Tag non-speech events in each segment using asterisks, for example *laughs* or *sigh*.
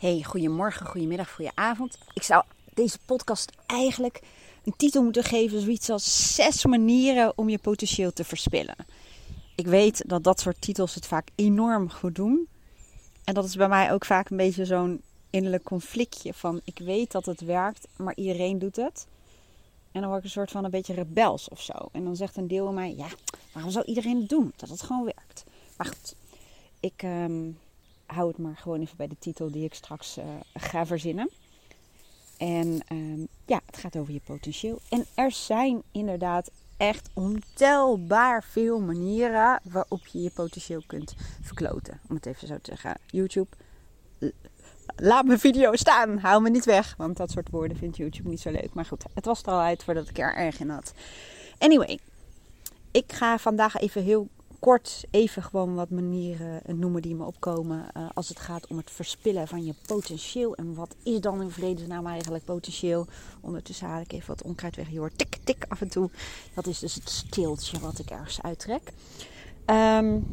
Hey, goedemorgen, goedemiddag, goedenavond. Ik zou deze podcast eigenlijk een titel moeten geven, zoiets als zes manieren om je potentieel te verspillen. Ik weet dat dat soort titels het vaak enorm goed doen. En dat is bij mij ook vaak een beetje zo'n innerlijk conflictje van ik weet dat het werkt, maar iedereen doet het. En dan word ik een soort van een beetje rebels of zo. En dan zegt een deel van mij, ja, waarom zou iedereen het doen? Dat het gewoon werkt. Maar goed, ik... Um, hou het maar gewoon even bij de titel die ik straks uh, ga verzinnen. En um, ja, het gaat over je potentieel. En er zijn inderdaad echt ontelbaar veel manieren waarop je je potentieel kunt verkloten. Om het even zo te zeggen. YouTube, laat mijn video staan. Hou me niet weg. Want dat soort woorden vindt YouTube niet zo leuk. Maar goed, het was er al uit voordat ik er erg in had. Anyway, ik ga vandaag even heel kort even gewoon wat manieren noemen die me opkomen uh, als het gaat om het verspillen van je potentieel. En wat is dan in vredesnaam eigenlijk potentieel? Ondertussen haal ik even wat onkruid weg. Je hoort tik, tik af en toe. Dat is dus het steeltje wat ik ergens uittrek. Um,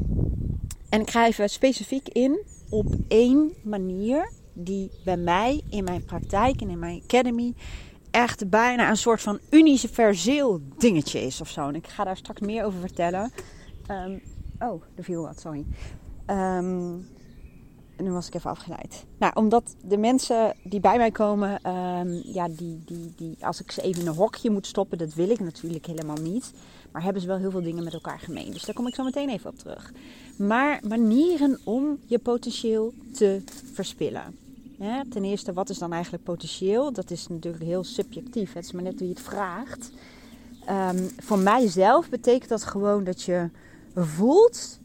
en ik ga even specifiek in op één manier die bij mij in mijn praktijk en in mijn academy echt bijna een soort van universeel dingetje is of zo. En ik ga daar straks meer over vertellen. Um, oh, er viel wat, sorry. Um, nu was ik even afgeleid. Nou, omdat de mensen die bij mij komen, um, ja, die, die, die, als ik ze even in een hokje moet stoppen, dat wil ik natuurlijk helemaal niet. Maar hebben ze wel heel veel dingen met elkaar gemeen. Dus daar kom ik zo meteen even op terug. Maar manieren om je potentieel te verspillen. Ten eerste, wat is dan eigenlijk potentieel? Dat is natuurlijk heel subjectief. Het is maar net wie je het vraagt. Voor mijzelf betekent dat gewoon dat je voelt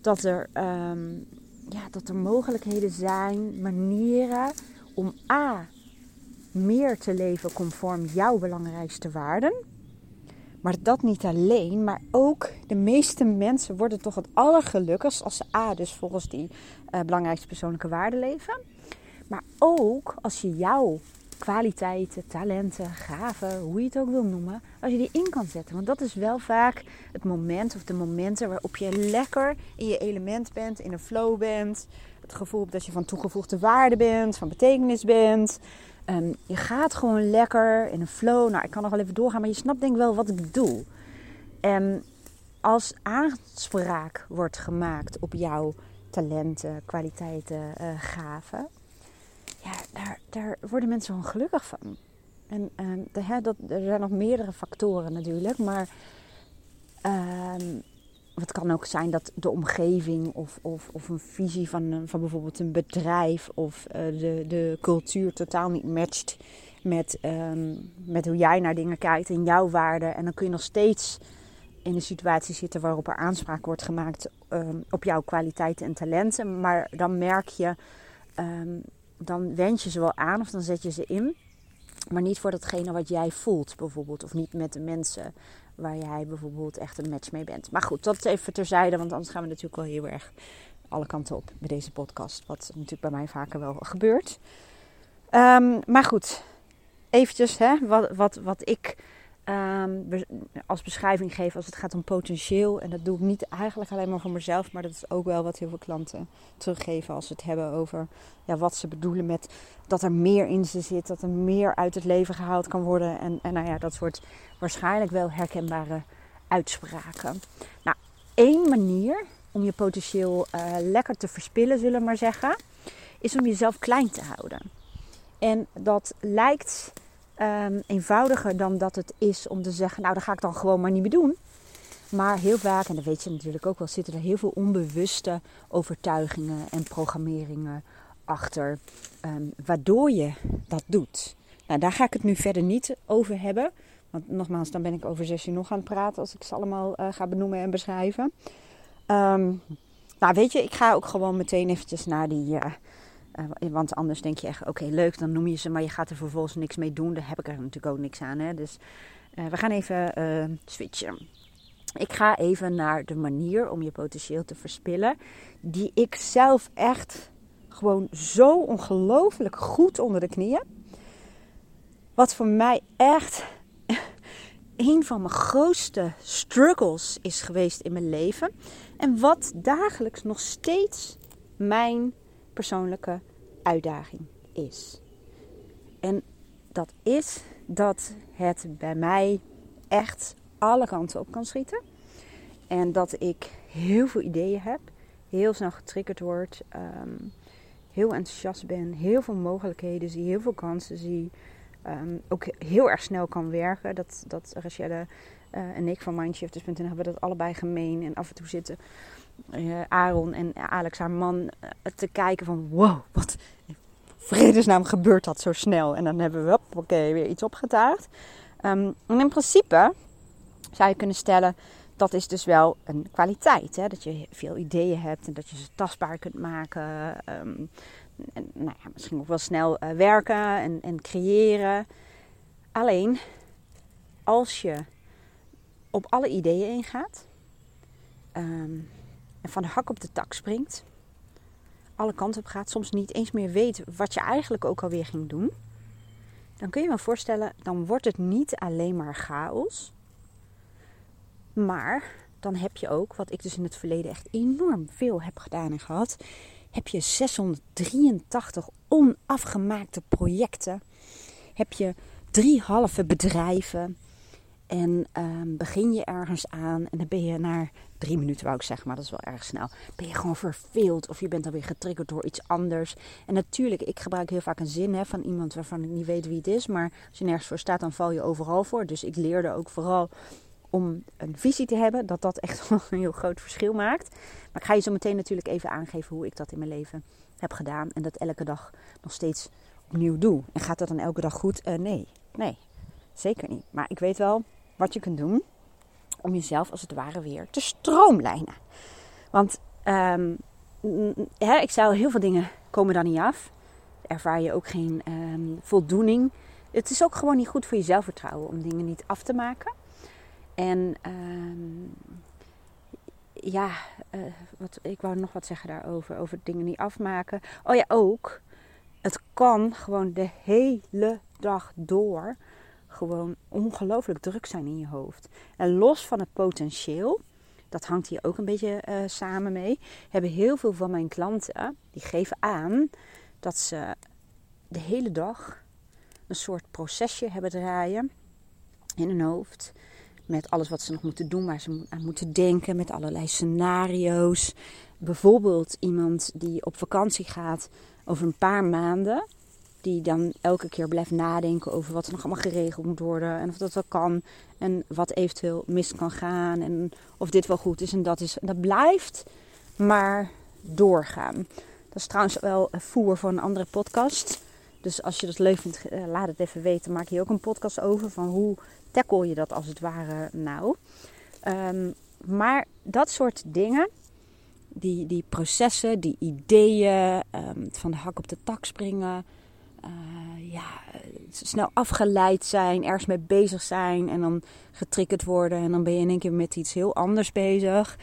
dat er, um, ja, dat er mogelijkheden zijn, manieren om A. meer te leven conform jouw belangrijkste waarden. Maar dat niet alleen, maar ook de meeste mensen worden toch het allergelukkigst als ze A. dus volgens die uh, belangrijkste persoonlijke waarden leven. Maar ook als je jouw kwaliteiten, talenten, gaven, hoe je het ook wil noemen, als je die in kan zetten. Want dat is wel vaak het moment of de momenten waarop je lekker in je element bent, in een flow bent. Het gevoel dat je van toegevoegde waarde bent, van betekenis bent. Um, je gaat gewoon lekker in een flow. Nou, ik kan nog wel even doorgaan, maar je snapt denk ik wel wat ik bedoel. En als aanspraak wordt gemaakt op jouw talenten, kwaliteiten, uh, gaven, ja, daar, daar worden mensen gewoon gelukkig van. En de, hè, dat, er zijn nog meerdere factoren natuurlijk, maar uh, het kan ook zijn dat de omgeving of, of, of een visie van, van bijvoorbeeld een bedrijf of uh, de, de cultuur totaal niet matcht met, um, met hoe jij naar dingen kijkt en jouw waarden. En dan kun je nog steeds in een situatie zitten waarop er aanspraak wordt gemaakt op jouw kwaliteiten en talenten. Maar dan merk je dan wend je ze wel aan of dan zet je ze in. Maar niet voor datgene wat jij voelt, bijvoorbeeld. Of niet met de mensen waar jij bijvoorbeeld echt een match mee bent. Maar goed, dat even terzijde, want anders gaan we natuurlijk wel heel erg alle kanten op bij deze podcast. Wat natuurlijk bij mij vaker wel gebeurt. Um, maar goed, eventjes hè, wat, wat, wat ik um, als beschrijving geef als het gaat om potentieel. En dat doe ik niet eigenlijk alleen maar voor mezelf, maar dat is ook wel wat heel veel klanten teruggeven als ze het hebben over ja, wat ze bedoelen met dat er meer in ze zit, dat er meer uit het leven gehaald kan worden. En, en nou ja, dat soort waarschijnlijk wel herkenbare uitspraken. Nou, één manier om je potentieel uh, lekker te verspillen, zullen we maar zeggen, is om jezelf klein te houden. En dat lijkt um, eenvoudiger dan dat het is om te zeggen, nou dat ga ik dan gewoon maar niet meer doen. Maar heel vaak, en dat weet je natuurlijk ook wel, zitten er heel veel onbewuste overtuigingen en programmeringen achter, um, waardoor je dat doet. Nou, daar ga ik het nu verder niet over hebben. Want nogmaals, dan ben ik over zes uur nog aan het praten als ik ze allemaal uh, ga benoemen en beschrijven. Um, nou, weet je, ik ga ook gewoon meteen eventjes naar die, uh, uh, want anders denk je echt, oké, leuk, dan noem je ze, maar je gaat er vervolgens niks mee doen. Daar heb ik er natuurlijk ook niks aan. Hè? Dus uh, we gaan even uh, switchen. Ik ga even naar de manier om je potentieel te verspillen, die ik zelf echt gewoon zo ongelooflijk goed onder de knieën. Wat voor mij echt *laughs* een van mijn grootste struggles is geweest in mijn leven. En wat dagelijks nog steeds mijn persoonlijke uitdaging is. En dat is dat het bij mij echt alle kanten op kan schieten. En dat ik heel veel ideeën heb, heel snel getriggerd word, ehm, heel enthousiast ben, heel veel mogelijkheden zie, heel veel kansen zie. Um, ook heel erg snel kan werken. Dat, dat Rachelle uh, en ik van Mindshifters.nl hebben dat allebei gemeen. En af en toe zitten uh, Aaron en Alex, haar man, uh, te kijken van wow, wat vredesnaam gebeurt dat zo snel. En dan hebben we oké, weer iets opgetuigd. Um, en in principe zou je kunnen stellen, dat is dus wel een kwaliteit. Hè? Dat je veel ideeën hebt en dat je ze tastbaar kunt maken. Um, en, nou ja, misschien ook wel snel uh, werken en, en creëren. Alleen, als je op alle ideeën ingaat um, en van de hak op de tak springt, alle kanten op gaat, soms niet eens meer weet wat je eigenlijk ook alweer ging doen, dan kun je me voorstellen, dan wordt het niet alleen maar chaos, maar dan heb je ook, wat ik dus in het verleden echt enorm veel heb gedaan en gehad, heb je 683 onafgemaakte projecten. Heb je drie halve bedrijven. En um, begin je ergens aan en dan ben je na drie minuten, wou ik zeggen, maar dat is wel erg snel. Ben je gewoon verveeld of je bent dan weer getriggerd door iets anders. En natuurlijk, ik gebruik heel vaak een zin hè, van iemand waarvan ik niet weet wie het is. Maar als je nergens voor staat, dan val je overal voor. Dus ik leerde ook vooral om een visie te hebben, dat dat echt *laughs* wel een heel groot verschil maakt. Maar ik ga je zo meteen natuurlijk even aangeven hoe ik dat in mijn leven heb gedaan. En dat elke dag nog steeds opnieuw doe. En gaat dat dan elke dag goed? Uh, nee, nee, zeker niet. Maar ik weet wel wat je kunt doen om jezelf als het ware weer te stroomlijnen. Want hè, ik zei al, heel veel dingen komen dan niet af. Ervaar je ook geen um, voldoening. Het is ook gewoon niet goed voor je zelfvertrouwen om dingen niet af te maken. En um, ja, uh, wat, ik wou nog wat zeggen daarover. Over dingen niet afmaken. Oh ja, ook. Het kan gewoon de hele dag door gewoon ongelooflijk druk zijn in je hoofd. En los van het potentieel, dat hangt hier ook een beetje uh, samen mee, hebben heel veel van mijn klanten, die geven aan dat ze de hele dag een soort procesje hebben draaien in hun hoofd met alles wat ze nog moeten doen, waar ze aan moeten denken, met allerlei scenario's. Bijvoorbeeld iemand die op vakantie gaat over een paar maanden, die dan elke keer blijft nadenken over wat er nog allemaal geregeld moet worden en of dat wel kan en wat eventueel mis kan gaan en of dit wel goed is en dat is. Dat blijft maar doorgaan. Dat is trouwens wel voer voor een andere podcast. Dus als je dat leuk vindt, eh, laat het even weten. Maak je ook een podcast over van hoe tackle je dat als het ware nou. Um, maar dat soort dingen, die, die processen, die ideeën, um, van de hak op de tak springen, uh, ja, snel afgeleid zijn, ergens mee bezig zijn en dan getriggerd worden en dan ben je in één keer met iets heel anders bezig.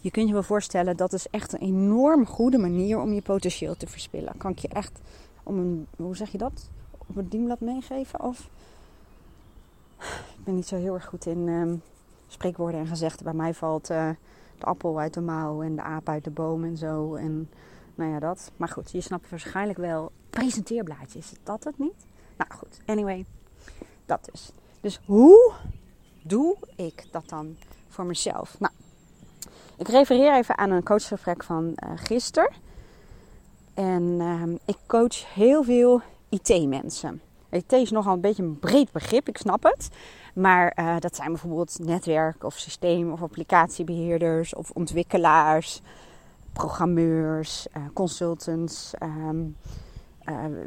Je kunt je wel voorstellen, dat is echt een enorm goede manier om je potentieel te verspillen. Kan ik je echt om een, hoe zeg je dat? Op een dienblad meegeven? Of ik ben niet zo heel erg goed in um, spreekwoorden en gezegden. Bij mij valt uh, de appel uit de mouw en de aap uit de boom en zo. En nou ja, dat. Maar goed, je snapt waarschijnlijk wel. Presenteerblaadje, is dat het niet? Nou goed, anyway. Dat dus. Dus hoe doe ik dat dan voor mezelf? Nou, ik refereer even aan een coachgesprek van uh, gisteren. En uh, ik coach heel veel IT-mensen. IT is nogal een beetje een breed begrip, ik snap het. Maar uh, dat zijn bijvoorbeeld netwerk- of systeem- of applicatiebeheerders of ontwikkelaars, programmeurs, uh, consultants, um,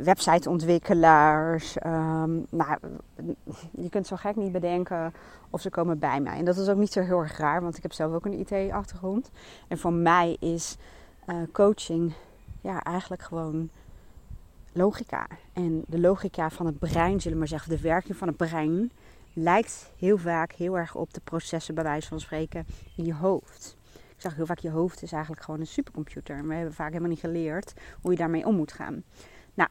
websiteontwikkelaars. Um, nou, *laughs* je kunt zo gek niet bedenken of ze komen bij mij. En dat is ook niet zo heel erg raar, want ik heb zelf ook een IT-achtergrond. En voor mij is coaching ja, eigenlijk gewoon logica. En de logica van het brein, zullen we maar zeggen, de werking van het brein, lijkt heel vaak heel erg op de processen, bij wijze van spreken, in je hoofd. Ik zeg heel vaak, je hoofd is eigenlijk gewoon een supercomputer. We hebben vaak helemaal niet geleerd hoe je daarmee om moet gaan. Nou,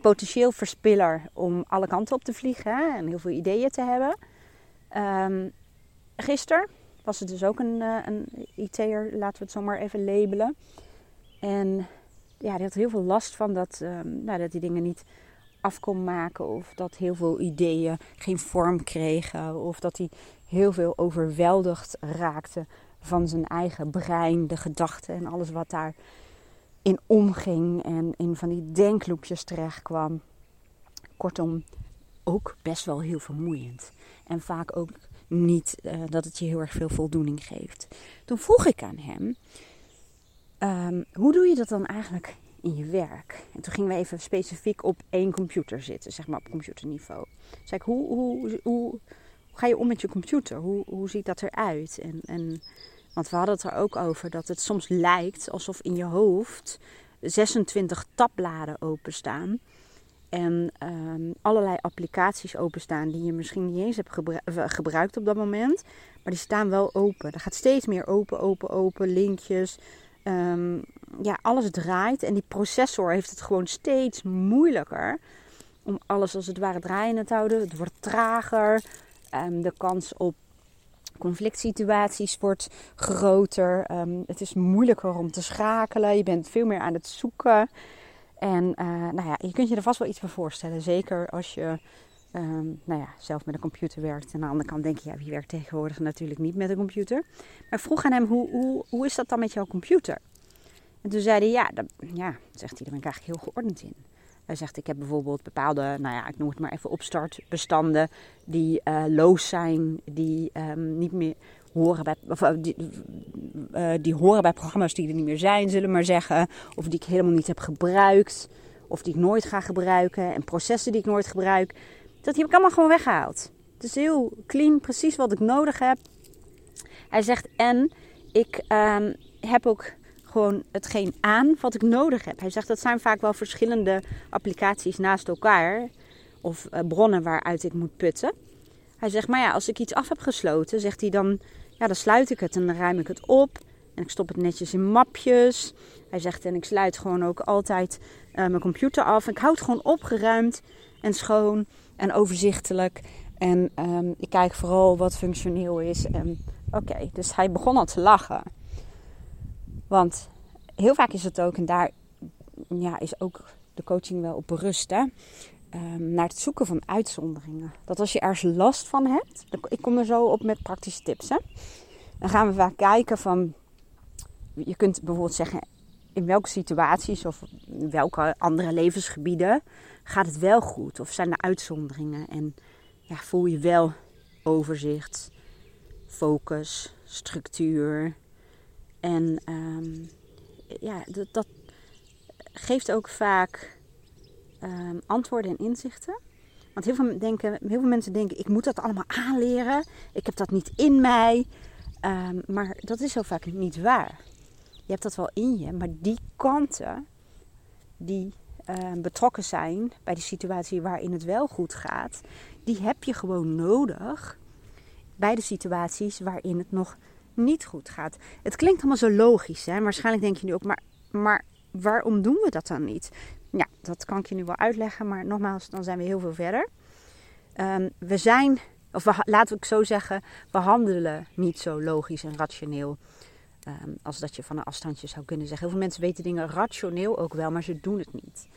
potentieel verspiller om alle kanten op te vliegen hè, en heel veel ideeën te hebben. Um, gisteren was het dus ook een, uh, een IT'er, laten we het zo maar even labelen. En ja, die had heel veel last van dat, um, nou, dat die dingen niet af kon maken. Of dat heel veel ideeën geen vorm kregen. Of dat hij heel veel overweldigd raakte van zijn eigen brein, de gedachten en alles wat daar in omging. En in van die denkloopjes terecht kwam. Kortom, ook best wel heel vermoeiend. En vaak ook niet uh, dat het je heel erg veel voldoening geeft. Toen vroeg ik aan hem: um, hoe doe je dat dan eigenlijk in je werk? En toen gingen we even specifiek op één computer zitten, zeg maar op computerniveau. Zei ik: hoe, hoe, hoe, ga je om met je computer? Hoe, hoe ziet dat eruit? En, en, want we hadden het er ook over dat het soms lijkt alsof in je hoofd 26 tabbladen openstaan en um, allerlei applicaties openstaan die je misschien niet eens hebt eh, gebruikt op dat moment. Maar die staan wel open. Er gaat steeds meer open, open, open. Linkjes. Um, ja, alles draait. En die processor heeft het gewoon steeds moeilijker om alles als het ware draaiende te houden. Het wordt trager. Um, de kans op conflict situaties wordt groter. het is moeilijker om te schakelen. Je bent veel meer aan het zoeken. En uh, nou ja, je kunt je er vast wel iets bij voorstellen. Zeker als je um, nou ja, zelf met een computer werkt. En aan de andere kant denk je, ja, wie werkt tegenwoordig natuurlijk niet met een computer. Maar vroeg aan hem, hoe, hoe, hoe is dat dan met jouw computer? En toen zei hij, ja, ja, zegt hij, daar ben ik eigenlijk heel geordend in. Hij zegt, ik heb bijvoorbeeld bepaalde, nou ja, ik noem het maar even opstartbestanden die uh, loos zijn, die um, niet meer horen bij, of, eh, die, horen bij programma's die er niet meer zijn, zullen we maar zeggen. Of die ik helemaal niet heb gebruikt. Of die ik nooit ga gebruiken. En processen die ik nooit gebruik. Dat heb ik allemaal gewoon weggehaald. Het is heel clean, precies wat ik nodig heb. Hij zegt, en ik um, heb ook gewoon hetgeen aan wat ik nodig heb. Hij zegt, dat zijn vaak wel verschillende applicaties naast elkaar. Of uh, bronnen waaruit ik moet putten. Hij zegt, maar ja, als ik iets af heb gesloten, zegt hij dan ja, dan sluit ik het en dan ruim ik het op. En ik stop het netjes in mapjes. Hij zegt, en ik sluit gewoon ook altijd uh, mijn computer af. Ik houd het gewoon opgeruimd en schoon en overzichtelijk. En um, ik kijk vooral wat functioneel is. En oké, dus hij begon al te lachen. Want heel vaak is het ook, en daar ja, is ook de coaching wel op berust, hè? Um, naar het zoeken van uitzonderingen. Dat als je ergens last van hebt, ik kom er zo op met praktische tips. Hè? Dan gaan we vaak kijken van, je kunt bijvoorbeeld zeggen, in welke situaties of in welke andere levensgebieden gaat het wel goed? Of zijn er uitzonderingen? En ja, voel je wel overzicht, focus, structuur. En um, ja, dat, geeft ook vaak um, antwoorden en inzichten. Want heel veel, denken, heel veel mensen denken, ik moet dat allemaal aanleren. Ik heb dat niet in mij. Um, maar dat is zo vaak niet waar. Je hebt dat wel in je, maar die kanten die betrokken zijn bij de situatie waarin het wel goed gaat, die heb je gewoon nodig bij de situaties waarin het nog niet goed gaat. Het klinkt allemaal zo logisch, hè? waarschijnlijk denk je nu ook, maar, maar waarom doen we dat dan niet? Ja, dat kan ik je nu wel uitleggen, maar nogmaals, dan zijn we heel veel verder. Um, we zijn, of laten we zo zeggen, we handelen niet zo logisch en rationeel. Um, als dat je van een afstandje zou kunnen zeggen. Heel veel mensen weten dingen rationeel ook wel, maar ze doen het niet.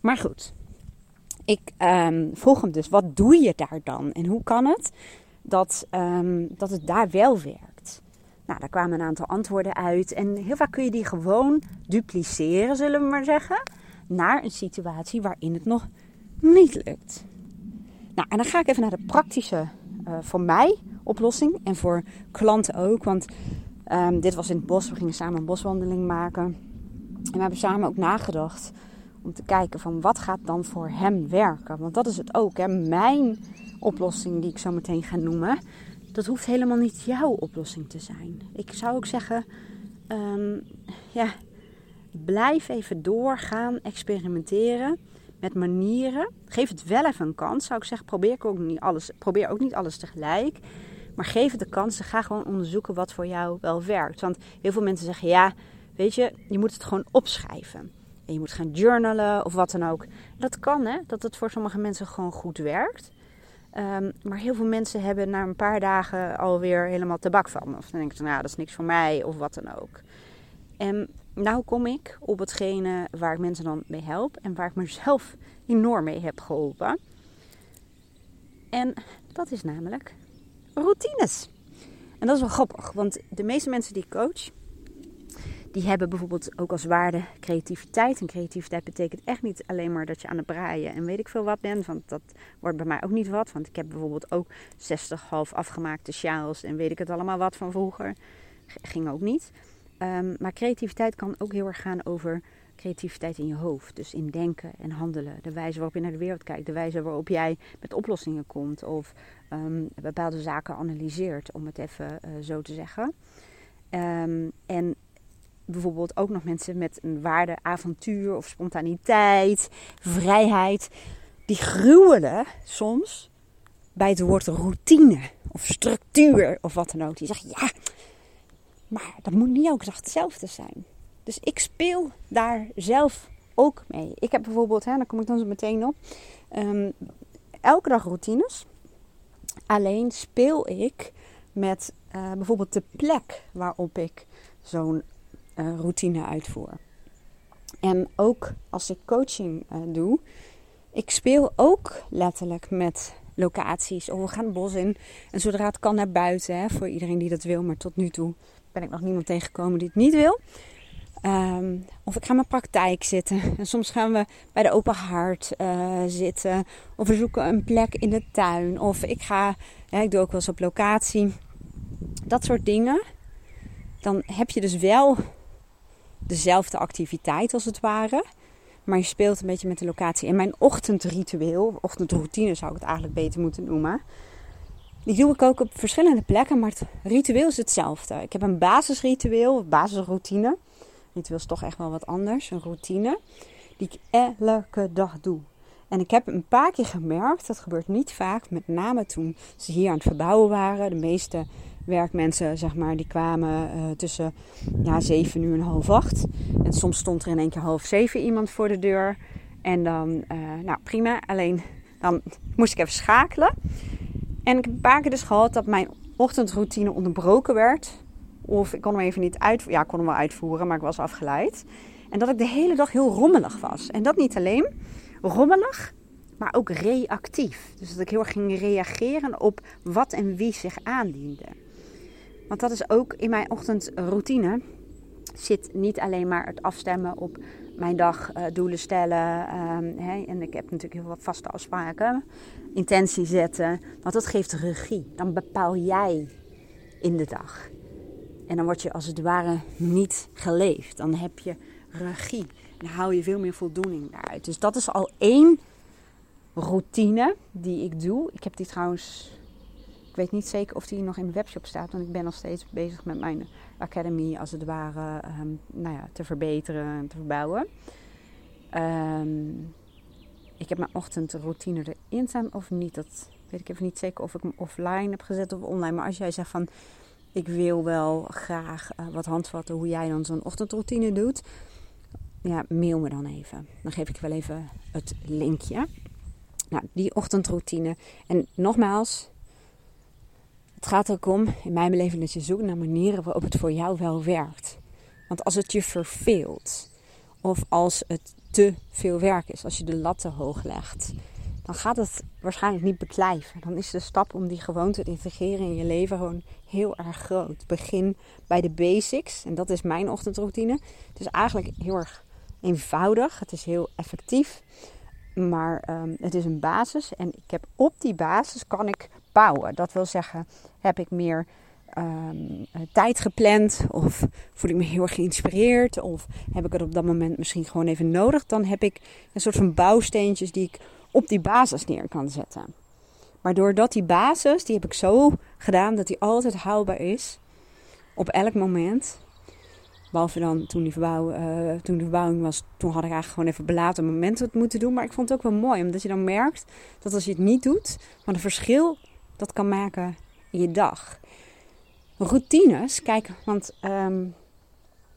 Maar goed, ik um, hem dus, wat doe je daar dan? En hoe kan het dat, dat het daar wel werkt? Nou, daar kwamen een aantal antwoorden uit. En heel vaak kun je die gewoon dupliceren, zullen we maar zeggen naar een situatie waarin het nog niet lukt. Nou, en dan ga ik even naar de praktische, uh, voor mij, oplossing. En voor klanten ook. Want um, dit was in het bos. We gingen samen een boswandeling maken. En we hebben samen ook nagedacht om te kijken van wat gaat dan voor hem werken. Want dat is het ook. Hè. Mijn oplossing die ik zo meteen ga noemen. Dat hoeft helemaal niet jouw oplossing te zijn. Ik zou ook zeggen, um, ja, Blijf even doorgaan, experimenteren met manieren. Geef het wel even een kans, zou ik zeggen. Probeer ook niet alles, probeer ook niet alles tegelijk. Maar geef het de kans. Ga gewoon onderzoeken wat voor jou wel werkt. Want heel veel mensen zeggen: ja, weet je, je moet het gewoon opschrijven. En je moet gaan journalen of wat dan ook. Dat kan, hè? Dat het voor sommige mensen gewoon goed werkt. Um, maar heel veel mensen hebben na een paar dagen alweer helemaal tabak van. Of dan denken ze, nou, dat is niks voor mij of wat dan ook. En nou kom ik op hetgene waar ik mensen dan mee help en waar ik mezelf enorm mee heb geholpen. En dat is namelijk routines. En dat is wel grappig, want de meeste mensen die ik coach, die hebben bijvoorbeeld ook als waarde creativiteit. En creativiteit betekent echt niet alleen maar dat je aan het braaien en weet ik veel wat bent. Want dat wordt bij mij ook niet wat. Want ik heb bijvoorbeeld ook 60 half afgemaakte sjaals en weet ik het allemaal wat van vroeger. Ging ook niet. Ehm, maar creativiteit kan ook heel erg gaan over creativiteit in je hoofd. Dus in denken en handelen. De wijze waarop je naar de wereld kijkt. De wijze waarop jij met oplossingen komt. Of um, bepaalde zaken analyseert, om het even uh, zo te zeggen. Um, en bijvoorbeeld ook nog mensen met een waarde avontuur of spontaniteit, vrijheid. Die gruwelen soms bij het woord routine of structuur of wat dan ook. Die zeggen ja, maar dat moet niet elke dag hetzelfde zijn. Dus ik speel daar zelf ook mee. Ik heb bijvoorbeeld, hè, daar kom ik dan zo meteen op, um, elke dag routines. Alleen speel ik met uh, bijvoorbeeld de plek waarop ik zo'n routine uitvoer. En ook als ik coaching uh, doe, ik speel ook letterlijk met locaties. Of we gaan bos in. En zodra het kan naar buiten, hè, voor iedereen die dat wil. Maar tot nu toe ben ik nog niemand tegengekomen die het niet wil. Um, of ik ga mijn praktijk zitten. *laughs* En soms gaan we bij de open haard uh, zitten. Of we zoeken een plek in de tuin. Of ik ga, ik doe ook wel eens op locatie. Dat soort dingen. Dan heb je dus wel dezelfde activiteit als het ware. Maar je speelt een beetje met de locatie. En mijn ochtendritueel, ochtendroutine zou ik het eigenlijk beter moeten noemen. Die doe ik ook op verschillende plekken, maar het ritueel is hetzelfde. Ik heb een basisritueel, basisroutine. Ritueel is toch echt wel wat anders, een routine. Die ik elke dag doe. En ik heb een paar keer gemerkt, dat gebeurt niet vaak, met name toen ze hier aan het verbouwen waren. De meeste werkmensen, zeg maar, die kwamen uh, tussen ja, 7 uur en half acht. En soms stond er in één keer half zeven iemand voor de deur. En dan, uh, nou prima, alleen dan moest ik even schakelen. En ik heb een paar keer dus gehad dat mijn ochtendroutine onderbroken werd. Of ik kon hem even niet uitvoeren. Ja, kon hem wel uitvoeren, maar ik was afgeleid. En dat ik de hele dag heel rommelig was. En dat niet alleen rommelig, maar ook reactief. Dus dat ik heel erg ging reageren op wat en wie zich aandiende. Want dat is ook in mijn ochtendroutine. Zit niet alleen maar het afstemmen op mijn dag, uh, doelen stellen. Hè, en ik heb natuurlijk heel wat vaste afspraken. Intentie zetten. Want dat geeft regie. Dan bepaal jij in de dag. En dan word je als het ware niet geleefd. Dan heb je regie. Dan hou je veel meer voldoening daaruit. Dus dat is al één routine die ik doe. Ik heb die trouwens weet niet zeker of die nog in de webshop staat, want ik ben nog steeds bezig met mijn academy als het ware um, nou ja, te verbeteren en te verbouwen. Um, ik heb mijn ochtendroutine erin staan of niet. Dat weet ik even niet zeker of ik hem offline heb gezet of online. Maar als jij zegt van ik wil wel graag uh, wat handvatten hoe jij dan zo'n ochtendroutine doet. Ja, mail me dan even. Dan geef ik wel even het linkje. Nou, die ochtendroutine. En nogmaals, het gaat ook om, in mijn beleving, dat je zoekt naar manieren waarop het voor jou wel werkt. Want als het je verveelt, of als het te veel werk is, als je de lat te hoog legt, dan gaat het waarschijnlijk niet beklijven. Dan is de stap om die gewoonte te integreren in je leven gewoon heel erg groot. Begin bij de basics, en dat is mijn ochtendroutine. Het is eigenlijk heel erg eenvoudig, het is heel effectief. Maar um, het is een basis en ik heb op die basis kan ik bouwen. Dat wil zeggen, heb ik meer um, tijd gepland of voel ik me heel erg geïnspireerd of heb ik het op dat moment misschien gewoon even nodig, dan heb ik een soort van bouwsteentjes die ik op die basis neer kan zetten. Maar doordat die basis, die heb ik zo gedaan dat die altijd haalbaar is op elk moment, Behalve dan toen, die verbouw, uh, toen de verbouwing was, toen had ik eigenlijk gewoon even belaten momenten het moeten doen. Maar ik vond het ook wel mooi, omdat je dan merkt dat als je het niet doet, wat een verschil dat kan maken in je dag. Routines, kijk, want um,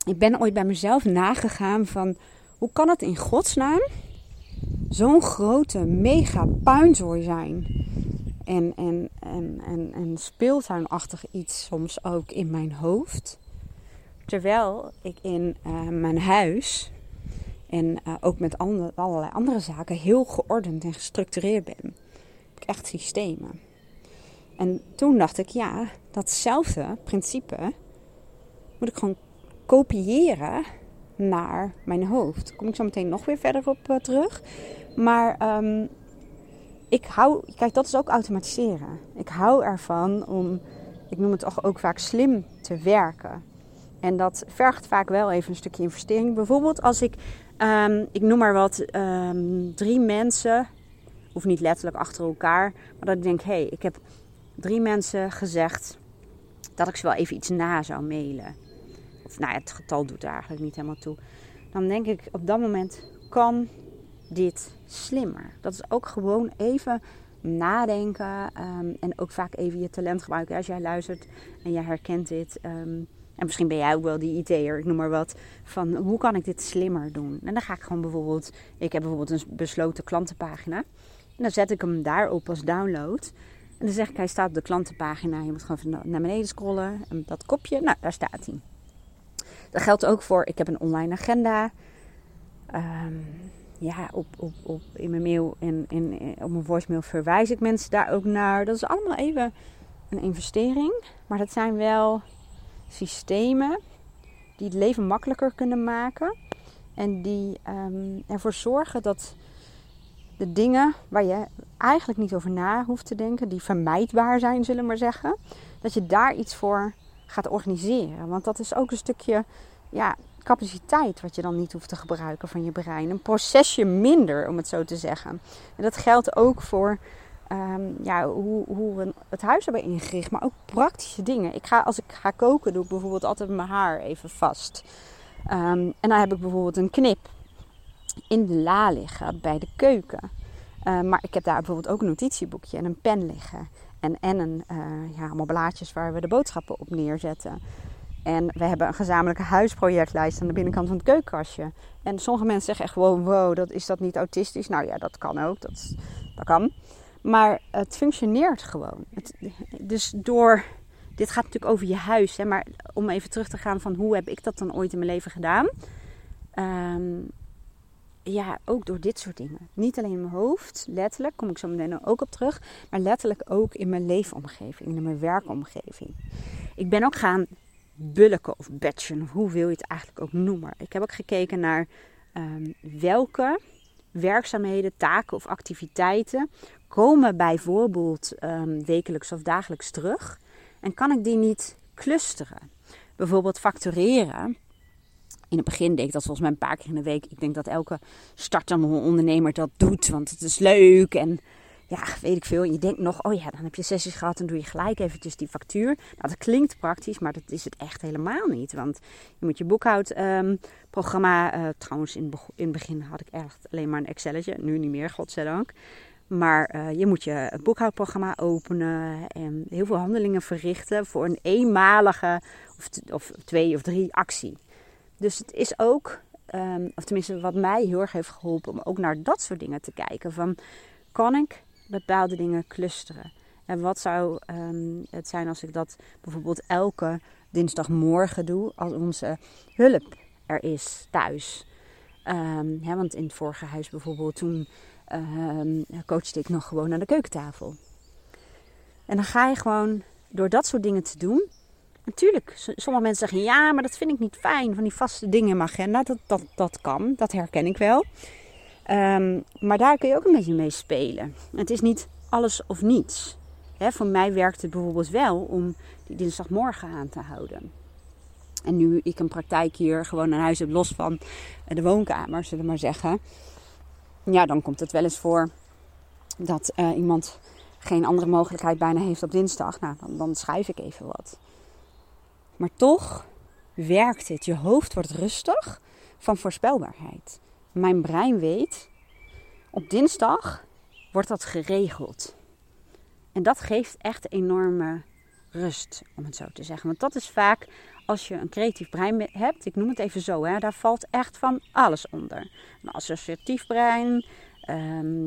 ik ben ooit bij mezelf nagegaan van hoe kan het in godsnaam zo'n grote mega puinzooi zijn? En, en, en, en, en speeltuinachtig iets soms ook in mijn hoofd terwijl ik in uh, mijn huis en uh, ook met andere, allerlei andere zaken heel geordend en gestructureerd ben. Ik echt systemen. En toen dacht ik, ja, datzelfde principe moet ik gewoon kopiëren naar mijn hoofd. Daar kom ik zo meteen nog weer verder op uh, terug. Maar um, ik hou, kijk, dat is ook automatiseren. Ik hou ervan om, ik noem het toch ook vaak slim te werken. En dat vergt vaak wel even een stukje investering. Bijvoorbeeld als ik, um, ik noem maar wat, um, drie mensen, hoeft niet letterlijk achter elkaar, maar dat ik denk, hé, hey, ik heb drie mensen gezegd dat ik ze wel even iets na zou mailen. Of nou ja, het getal doet er eigenlijk niet helemaal toe. Dan denk ik op dat moment kan dit slimmer. Dat is ook gewoon even nadenken um, en ook vaak even je talent gebruiken. Als jij luistert en jij herkent dit. Um, en misschien ben jij ook wel die IT'er, ik noem maar wat. Van hoe kan ik dit slimmer doen? En dan ga ik gewoon bijvoorbeeld. Ik heb bijvoorbeeld een besloten klantenpagina. En dan zet ik hem daarop als download. En dan zeg ik, hij staat op de klantenpagina. Je moet gewoon naar beneden scrollen. En dat kopje, nou, daar staat hij. Dat geldt ook voor, ik heb een online agenda. Um, ja, op, op, op, in mijn mail en in, op mijn voicemail verwijs ik mensen daar ook naar. Dat is allemaal even een investering. Maar dat zijn wel systemen die het leven makkelijker kunnen maken. En die um, ervoor zorgen dat de dingen waar je eigenlijk niet over na hoeft te denken, die vermijdbaar zijn, zullen we maar zeggen, dat je daar iets voor gaat organiseren. Want dat is ook een stukje ja, capaciteit wat je dan niet hoeft te gebruiken van je brein. Een procesje minder, om het zo te zeggen. En dat geldt ook voor um, ja, hoe, hoe we het huis hebben ingericht, maar ook praktische dingen. Ik ga, als ik ga koken, doe ik bijvoorbeeld altijd mijn haar even vast. Um, en dan heb ik bijvoorbeeld een knip in de la liggen bij de keuken. Uh, maar ik heb daar bijvoorbeeld ook een notitieboekje en een pen liggen. En, en een, uh, ja, allemaal blaadjes waar we de boodschappen op neerzetten. En we hebben een gezamenlijke huisprojectlijst aan de binnenkant van het keukenkastje. En sommige mensen zeggen echt wow, wow, dat, is dat niet autistisch? Nou ja, dat kan ook, dat, dat kan. Maar het functioneert gewoon. Het, dus door, dit gaat natuurlijk over je huis, hè, maar om even terug te gaan van hoe heb ik dat dan ooit in mijn leven gedaan? Um, ja, ook door dit soort dingen. Niet alleen in mijn hoofd, letterlijk, kom ik zo meteen ook op terug, maar letterlijk ook in mijn leefomgeving, in mijn werkomgeving. Ik ben ook gaan bulken of batchen, of hoe wil je het eigenlijk ook noemen. Ik heb ook gekeken naar um, welke werkzaamheden, taken of activiteiten komen bijvoorbeeld um, wekelijks of dagelijks terug. En kan ik die niet clusteren? Bijvoorbeeld factureren. In het begin deed ik dat volgens mij een paar keer in de week. Ik denk dat elke startende ondernemer dat doet, want het is leuk en ja, weet ik veel. En je denkt nog, oh ja, dan heb je sessies gehad en doe je gelijk eventjes die factuur. Nou, dat klinkt praktisch, maar dat is het echt helemaal niet. Want je moet je boekhoudprogramma, um, trouwens in, in het begin had ik echt alleen maar een Excelletje, nu niet meer, godzijdank. Maar uh, je moet je boekhoudprogramma openen en heel veel handelingen verrichten voor een eenmalige of, of twee of drie actie. Dus het is ook, um, of tenminste wat mij heel erg heeft geholpen om ook naar dat soort dingen te kijken. Van, kan ik bepaalde dingen clusteren. En wat zou um, het zijn als ik dat bijvoorbeeld elke dinsdagmorgen doe als onze hulp er is thuis. Hè, want in het vorige huis bijvoorbeeld, toen um, coachte ik nog gewoon aan de keukentafel. En dan ga je gewoon door dat soort dingen te doen. Natuurlijk, sommige mensen zeggen ja, maar dat vind ik niet fijn van die vaste dingen in mijn agenda. Dat, dat, dat kan, dat herken ik wel. Um, maar daar kun je ook een beetje mee spelen. Het is niet alles of niets. Voor mij werkt het bijvoorbeeld wel om die dinsdagmorgen aan te houden. En nu ik een praktijk hier gewoon een huis heb los van de woonkamer, zullen we maar zeggen. Ja, dan komt het wel eens voor dat uh, iemand geen andere mogelijkheid bijna heeft op dinsdag. Nou, dan, dan schrijf ik even wat. Maar toch werkt het. Je hoofd wordt rustig van voorspelbaarheid mijn brein weet, op dinsdag wordt dat geregeld. En dat geeft echt enorme rust, om het zo te zeggen. Want dat is vaak als je een creatief brein hebt, ik noem het even zo, hè, daar valt echt van alles onder. Een associatief brein,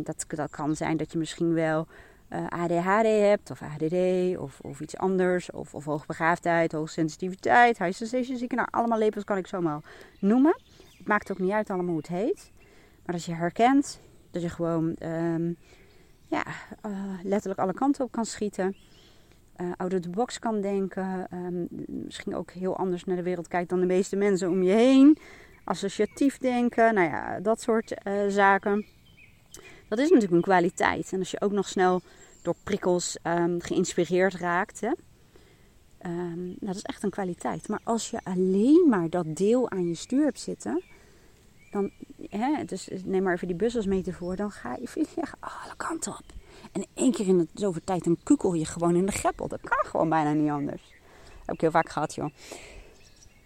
dat, dat kan zijn dat je misschien wel uh, ADHD hebt, of ADD, of, of iets anders, of, of hoogbegaafdheid, hoogsensitiviteit, high sensation zieken. Nou, allemaal labels kan ik zomaar noemen. Het maakt ook niet uit allemaal hoe het heet. Maar als je herkent, dat je gewoon um, ja, uh, letterlijk alle kanten op kan schieten. Uh, out of the box kan denken. Um, misschien ook heel anders naar de wereld kijkt dan de meeste mensen om je heen. Associatief denken, nou ja, dat soort zaken. Dat is natuurlijk een kwaliteit. En als je ook nog snel door prikkels um, geïnspireerd raakt, hè, um, dat is echt een kwaliteit. Maar als je alleen maar dat deel aan je stuur hebt zitten, dan, hè, dus neem maar even die bus als metafoor, dan ga je ja, alle kanten op. En één keer in de zoveel tijd dan kukel je gewoon in de greppel. Dat kan gewoon bijna niet anders. Heb ik heel vaak gehad, joh.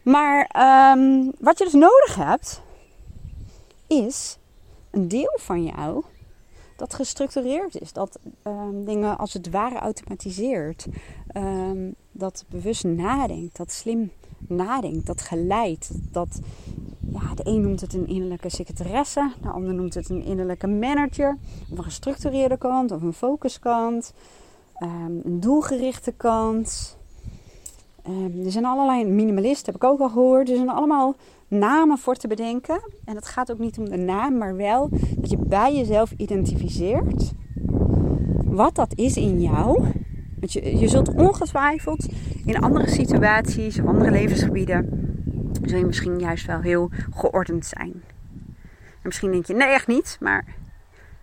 Maar um, wat je dus nodig hebt, is een deel van jou dat gestructureerd is. Dat um, dingen als het ware automatiseert. Um, dat bewust nadenkt, dat slim nadenkt, dat geleidt. Dat, ja, de een noemt het een innerlijke secretaresse, de ander noemt het een innerlijke manager. Of een gestructureerde kant, of een focuskant, um, een doelgerichte kant. er zijn allerlei minimalisten, heb ik ook al gehoord. Er zijn allemaal namen voor te bedenken. En het gaat ook niet om de naam, maar wel dat je bij jezelf identificeert wat dat is in jou. Want je, je zult ongetwijfeld in andere situaties andere levensgebieden, zul je misschien juist wel heel geordend zijn. En misschien denk je, nee echt niet, maar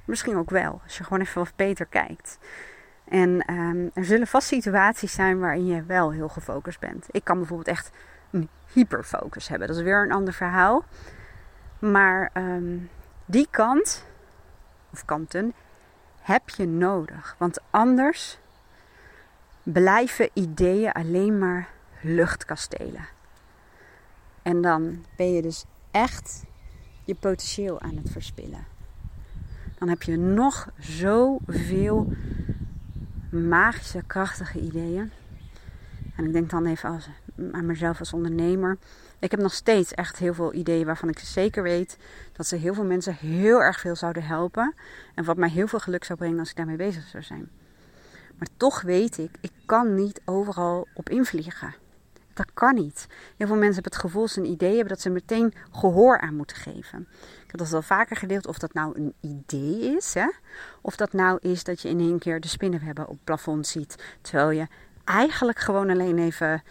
misschien ook wel. Als je gewoon even wat beter kijkt. En um, er zullen vast situaties zijn waarin je wel heel gefocust bent. Ik kan bijvoorbeeld echt een hyperfocus hebben. Dat is weer een ander verhaal. Maar um, die kant, of kanten, heb je nodig. Want anders blijven ideeën alleen maar luchtkastelen. En dan ben je dus echt je potentieel aan het verspillen. Dan heb je nog zoveel magische, krachtige ideeën. En ik denk dan even als, aan mezelf als ondernemer. Ik heb nog steeds echt heel veel ideeën waarvan ik zeker weet dat ze heel veel mensen heel erg veel zouden helpen. En wat mij heel veel geluk zou brengen als ik daarmee bezig zou zijn. Maar toch weet ik, ik kan niet overal op invliegen. Dat kan niet. Heel veel mensen hebben het gevoel, ze een idee hebben, dat ze meteen gehoor aan moeten geven. Ik heb dat al vaker gedeeld, of dat nou een idee is, hè? of dat nou is dat je in één keer de spinnenwebben op het plafond ziet, terwijl je eigenlijk gewoon alleen even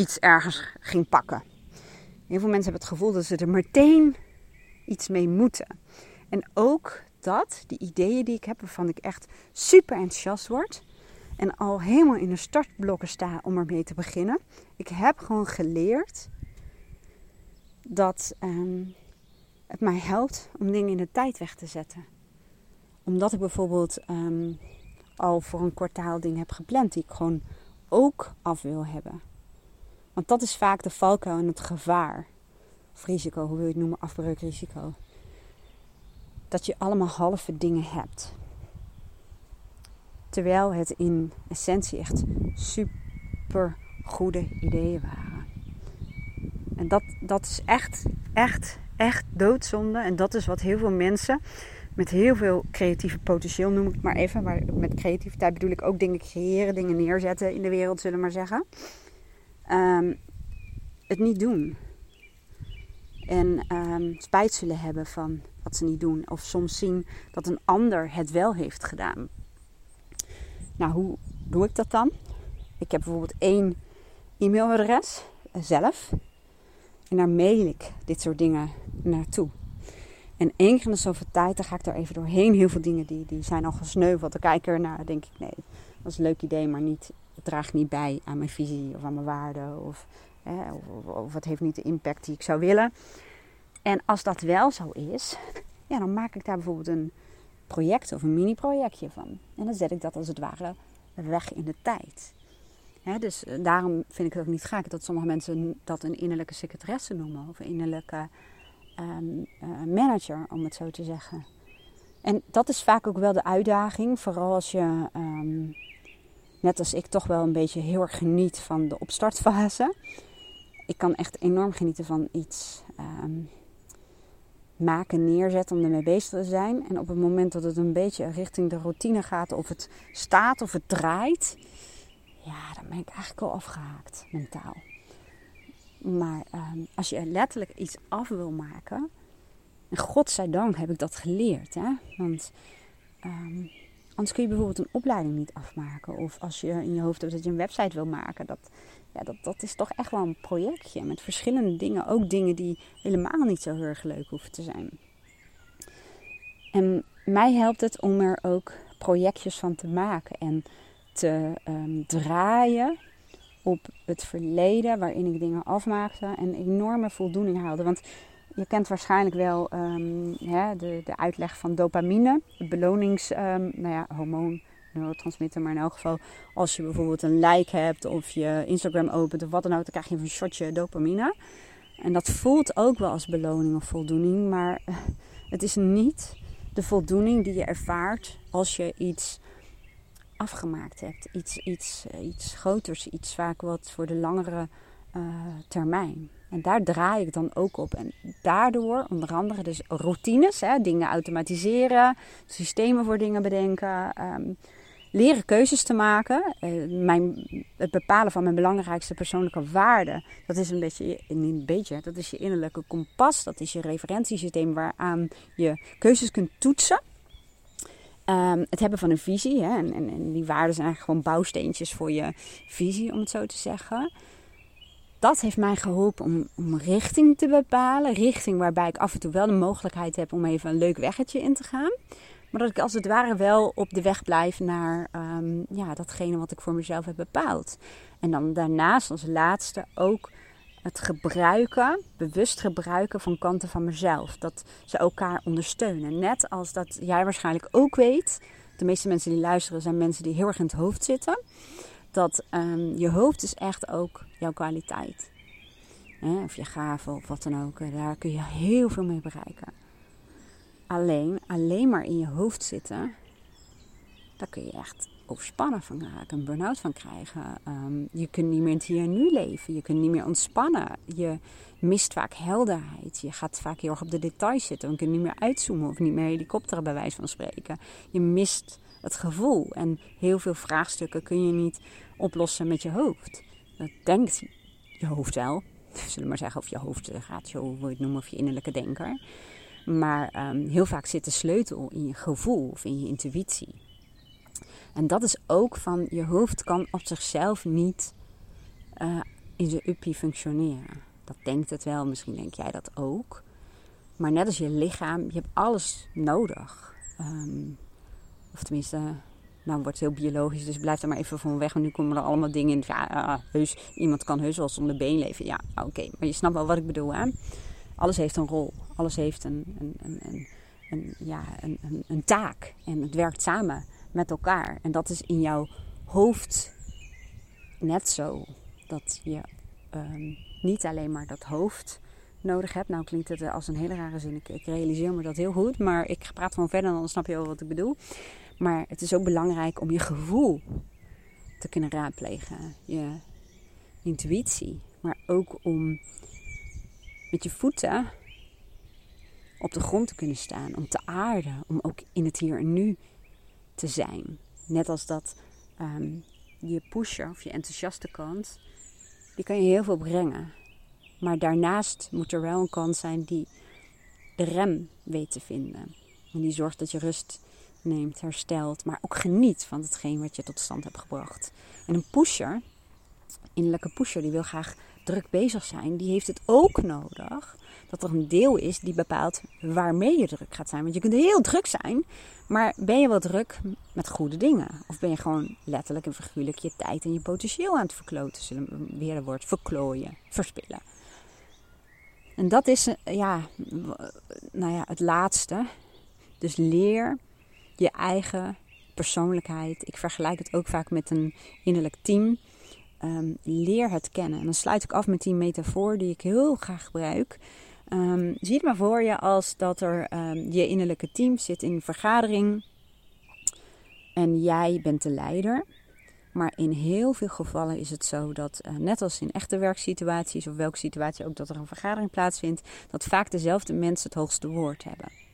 iets ergens ging pakken. Heel veel mensen hebben het gevoel dat ze er meteen iets mee moeten. En ook dat, die ideeën die ik heb, waarvan ik echt super enthousiast word. En al helemaal in de startblokken sta om ermee te beginnen. Ik heb gewoon geleerd dat um, het mij helpt om dingen in de tijd weg te zetten. Omdat ik bijvoorbeeld um, al voor een kwartaal dingen heb gepland die ik gewoon ook af wil hebben. Want dat is vaak de valkuil en het gevaar. Of risico, hoe wil je het noemen? Afbreukrisico. Dat je allemaal halve dingen hebt. Terwijl het in essentie echt super goede ideeën waren. En dat, dat is echt, echt, echt doodzonde. En dat is wat heel veel mensen met heel veel creatieve potentieel, noem ik maar even. Maar met creativiteit bedoel ik ook dingen creëren, dingen neerzetten in de wereld, zullen we maar zeggen. Um, het niet doen. En um, spijt zullen hebben van wat ze niet doen. Of soms zien dat een ander het wel heeft gedaan. Nou, hoe doe ik dat dan? Ik heb bijvoorbeeld één e-mailadres eh, zelf. En daar mail ik dit soort dingen naartoe. En één keer de zoveel tijd, dan ga ik er even doorheen. Heel veel dingen die, die zijn al gesneuveld. Dan kijk ik er naar, denk ik, nee, dat is een leuk idee, maar niet, het draagt niet bij aan mijn visie of aan mijn waarden. Of, hè, of, het heeft niet de impact die ik zou willen. En als dat wel zo is, ja, dan maak ik daar bijvoorbeeld een project of een mini-projectje van. En dan zet ik dat als het ware weg in de tijd. dus eh, daarom vind ik het ook niet gek dat sommige mensen dat een innerlijke secretaresse noemen. Of een innerlijke um, uh, manager, om het zo te zeggen. En dat is vaak ook wel de uitdaging. Vooral als je, um, net als ik, toch wel een beetje heel erg geniet van de opstartfase. Ik kan echt enorm genieten van iets um, maken neerzet om ermee bezig te zijn. En op het moment dat het een beetje richting de routine gaat, of het staat of het draait, ja, dan ben ik eigenlijk al afgehaakt mentaal. Maar ehm, als je letterlijk iets af wil maken, en godzijdank heb ik dat geleerd, hè? want um, anders kun je bijvoorbeeld een opleiding niet afmaken. Of als je in je hoofd dat je een website wil maken, dat, ja, dat, dat is toch echt wel een projectje met verschillende dingen. Ook dingen die helemaal niet zo heel erg leuk hoeven te zijn. En mij helpt het om er ook projectjes van te maken en te um, draaien op het verleden waarin ik dingen afmaakte en enorme voldoening haalde. Want je kent waarschijnlijk wel um, hè, de, de uitleg van dopamine, het belonings, um, nou ja, neurotransmitter, maar in elk geval als je bijvoorbeeld een like hebt of je Instagram opent of wat dan ook, dan krijg je een shotje dopamine. En dat voelt ook wel als beloning of voldoening, maar eh, het is niet de voldoening die je ervaart als je iets afgemaakt hebt. Iets, iets, eh, iets groters, iets vaak wat voor de langere uh, termijn. En daar draai ik dan ook op. En daardoor, onder andere, dus routines, hè, dingen automatiseren, systemen voor dingen bedenken, um, leren keuzes te maken. Uh, mijn, het bepalen van mijn belangrijkste persoonlijke waarden, dat is een beetje, een beetje, dat is je innerlijke kompas, dat is je referentiesysteem waaraan je keuzes kunt toetsen. Um, het hebben van een visie, hè, en, en, en die waarden zijn eigenlijk gewoon bouwsteentjes voor je visie, om het zo te zeggen dat heeft mij geholpen om, om richting te bepalen. Richting waarbij ik af en toe wel de mogelijkheid heb om even een leuk weggetje in te gaan. Maar dat ik als het ware wel op de weg blijf naar um, ja, datgene wat ik voor mezelf heb bepaald. En dan daarnaast als laatste ook het gebruiken, bewust gebruiken van kanten van mezelf. Dat ze elkaar ondersteunen. Net als dat jij waarschijnlijk ook weet. De meeste mensen die luisteren zijn mensen die heel erg in het hoofd zitten dat um, je hoofd is echt ook jouw kwaliteit. of je gave of wat dan ook. Daar kun je heel veel mee bereiken. Alleen, alleen maar in je hoofd zitten, daar kun je echt overspannen van raken, een burn-out van krijgen. Um, je kunt niet meer in het hier en nu leven. Je kunt niet meer ontspannen. Je mist vaak helderheid. Je gaat vaak heel erg op de details zitten. Je niet meer uitzoomen of niet meer helikopteren bij wijze van spreken. Je mist het gevoel. En heel veel vraagstukken kun je niet oplossen met je hoofd. Dat denkt je hoofd wel. Zullen we maar zeggen, of je hoofd gaat, hoe wil je het noemen, of je innerlijke denker. Maar um, heel vaak zit de sleutel in je gevoel of in je intuïtie. En dat is ook van je hoofd kan op zichzelf niet uh, in zijn uppie functioneren. Dat denkt het wel, misschien denk jij dat ook. Maar net als je lichaam, je hebt alles nodig. Um, of tenminste, nou wordt het heel biologisch, dus blijf er maar even van weg. Want nu komen er allemaal dingen in. Ja, uh, heus, iemand kan heus wel zonder been leven. Ja, oké. Maar je snapt wel wat ik bedoel, hè? Alles heeft een rol. Alles heeft een, een, een, ja, een, taak. En het werkt samen met elkaar. En dat is in jouw hoofd net zo. Dat je um, niet alleen maar dat hoofd nodig hebt. Nou klinkt het als een hele rare zin. Ik, ik realiseer me dat heel goed. Maar ik praat gewoon verder, dan snap je wel wat ik bedoel. Maar het is ook belangrijk om je gevoel te kunnen raadplegen. Je intuïtie. Maar ook om met je voeten op de grond te kunnen staan. Om te aarden. Om ook in het hier en nu te zijn. Net als dat um, je pusher of je enthousiaste kant. Die kan je heel veel brengen. Maar daarnaast moet er wel een kant zijn die de rem weet te vinden. En die zorgt dat je rust neemt, herstelt, maar ook geniet van hetgeen wat je tot stand hebt gebracht. En een pusher, innerlijke pusher, die wil graag druk bezig zijn, die heeft het ook nodig dat er een deel is die bepaalt waarmee je druk gaat zijn. Want je kunt heel druk zijn, maar ben je wel druk met goede dingen? Of ben je gewoon letterlijk en figuurlijk je tijd en je potentieel aan het verkloten? Zullen we weer het woord verklooien, verspillen. En dat is ja, nou ja, het laatste. Dus leer je eigen persoonlijkheid. Ik vergelijk het ook vaak met een innerlijk team. Um, leer het kennen. En dan sluit ik af met die metafoor die ik heel graag gebruik. Um, zie het maar voor je als dat er um, je innerlijke team zit in een vergadering. En jij bent de leider. Maar in heel veel gevallen is het zo dat, eh, net als in echte werksituaties of welke situatie ook dat er een vergadering plaatsvindt, dat vaak dezelfde mensen het hoogste woord hebben.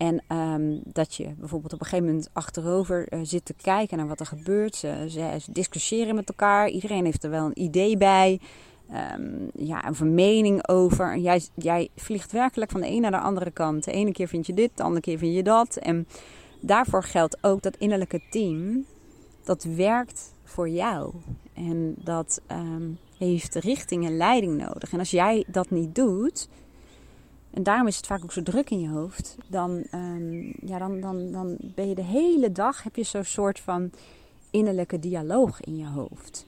En ehm, dat je bijvoorbeeld op een gegeven moment achterover uh, zit te kijken naar wat er gebeurt. Ze, discussiëren met elkaar. Iedereen heeft er wel een idee bij. Um, ja, een mening over. Jij, jij vliegt werkelijk van de een naar de andere kant. De ene keer vind je dit, de andere keer vind je dat. En daarvoor geldt ook dat innerlijke team, dat werkt voor jou. En dat um, heeft richting en leiding nodig. En als jij dat niet doet, en daarom is het vaak ook zo druk in je hoofd, dan, um, ja, dan, dan, dan ben je de hele dag, heb je zo'n soort van innerlijke dialoog in je hoofd.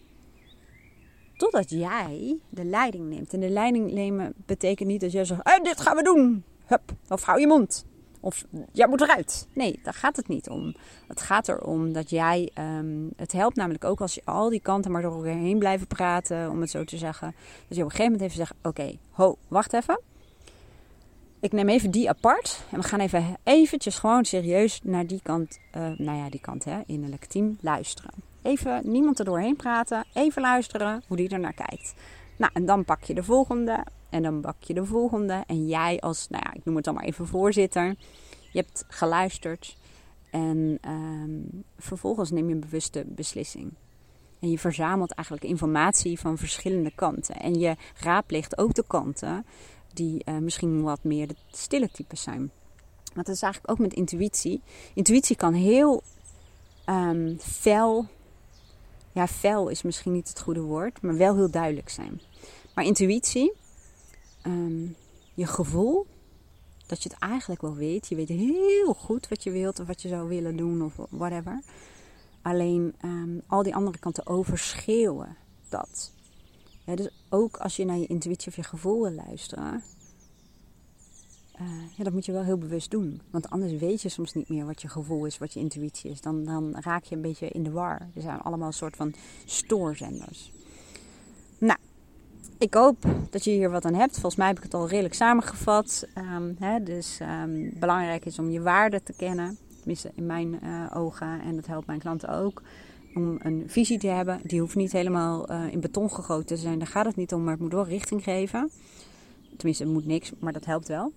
Totdat jij de leiding neemt. En de leiding nemen betekent niet dat jij zegt: hey, dit gaan we doen. Hup, of hou je mond. Of jij moet eruit. Nee, daar gaat het niet om. Het gaat erom dat jij. Um, het helpt namelijk ook als je al die kanten maar door elkaar heen blijven praten, om het zo te zeggen. Dat je op een gegeven moment even zegt: Oké, ho, wacht even. Ik neem even die apart. En we gaan even eventjes gewoon serieus naar die kant, uh, nou ja, die kant, hè, innerlijk team, luisteren. Even niemand er doorheen praten. Even luisteren hoe die er naar kijkt. Nou, en dan pak je de volgende. En dan pak je de volgende. En jij als, nou ja, ik noem het dan maar even voorzitter. Je hebt geluisterd. En um, vervolgens neem je een bewuste beslissing. En je verzamelt eigenlijk informatie van verschillende kanten. En je raadpleegt ook de kanten die uh, misschien wat meer de stille types zijn. Want dat is eigenlijk ook met intuïtie. Intuïtie kan heel um, fel ja, fel is misschien niet het goede woord, maar wel heel duidelijk zijn. Maar intuïtie, ehm, je gevoel, dat je het eigenlijk wel weet. Je weet heel goed wat je wilt of wat je zou willen doen of whatever. Alleen um, al die andere kanten overschreeuwen dat. Ja, dus ook als je naar je intuïtie of je gevoel wil luisteren, uh, ja, dat moet je wel heel bewust doen. Want anders weet je soms niet meer wat je gevoel is, wat je intuïtie is. Dan, dan raak je een beetje in de war. Er zijn allemaal een soort van stoorzenders. Nou, ik hoop dat je hier wat aan hebt. Volgens mij heb ik het al redelijk samengevat. Um, hè, dus um, belangrijk is om je waarde te kennen. Tenminste, in mijn uh, ogen. En dat helpt mijn klanten ook. Om een visie te hebben. Die hoeft niet helemaal uh, in beton gegoten te zijn. Daar gaat het niet om. Maar het moet wel richting geven. Tenminste, het moet niks. Maar dat helpt wel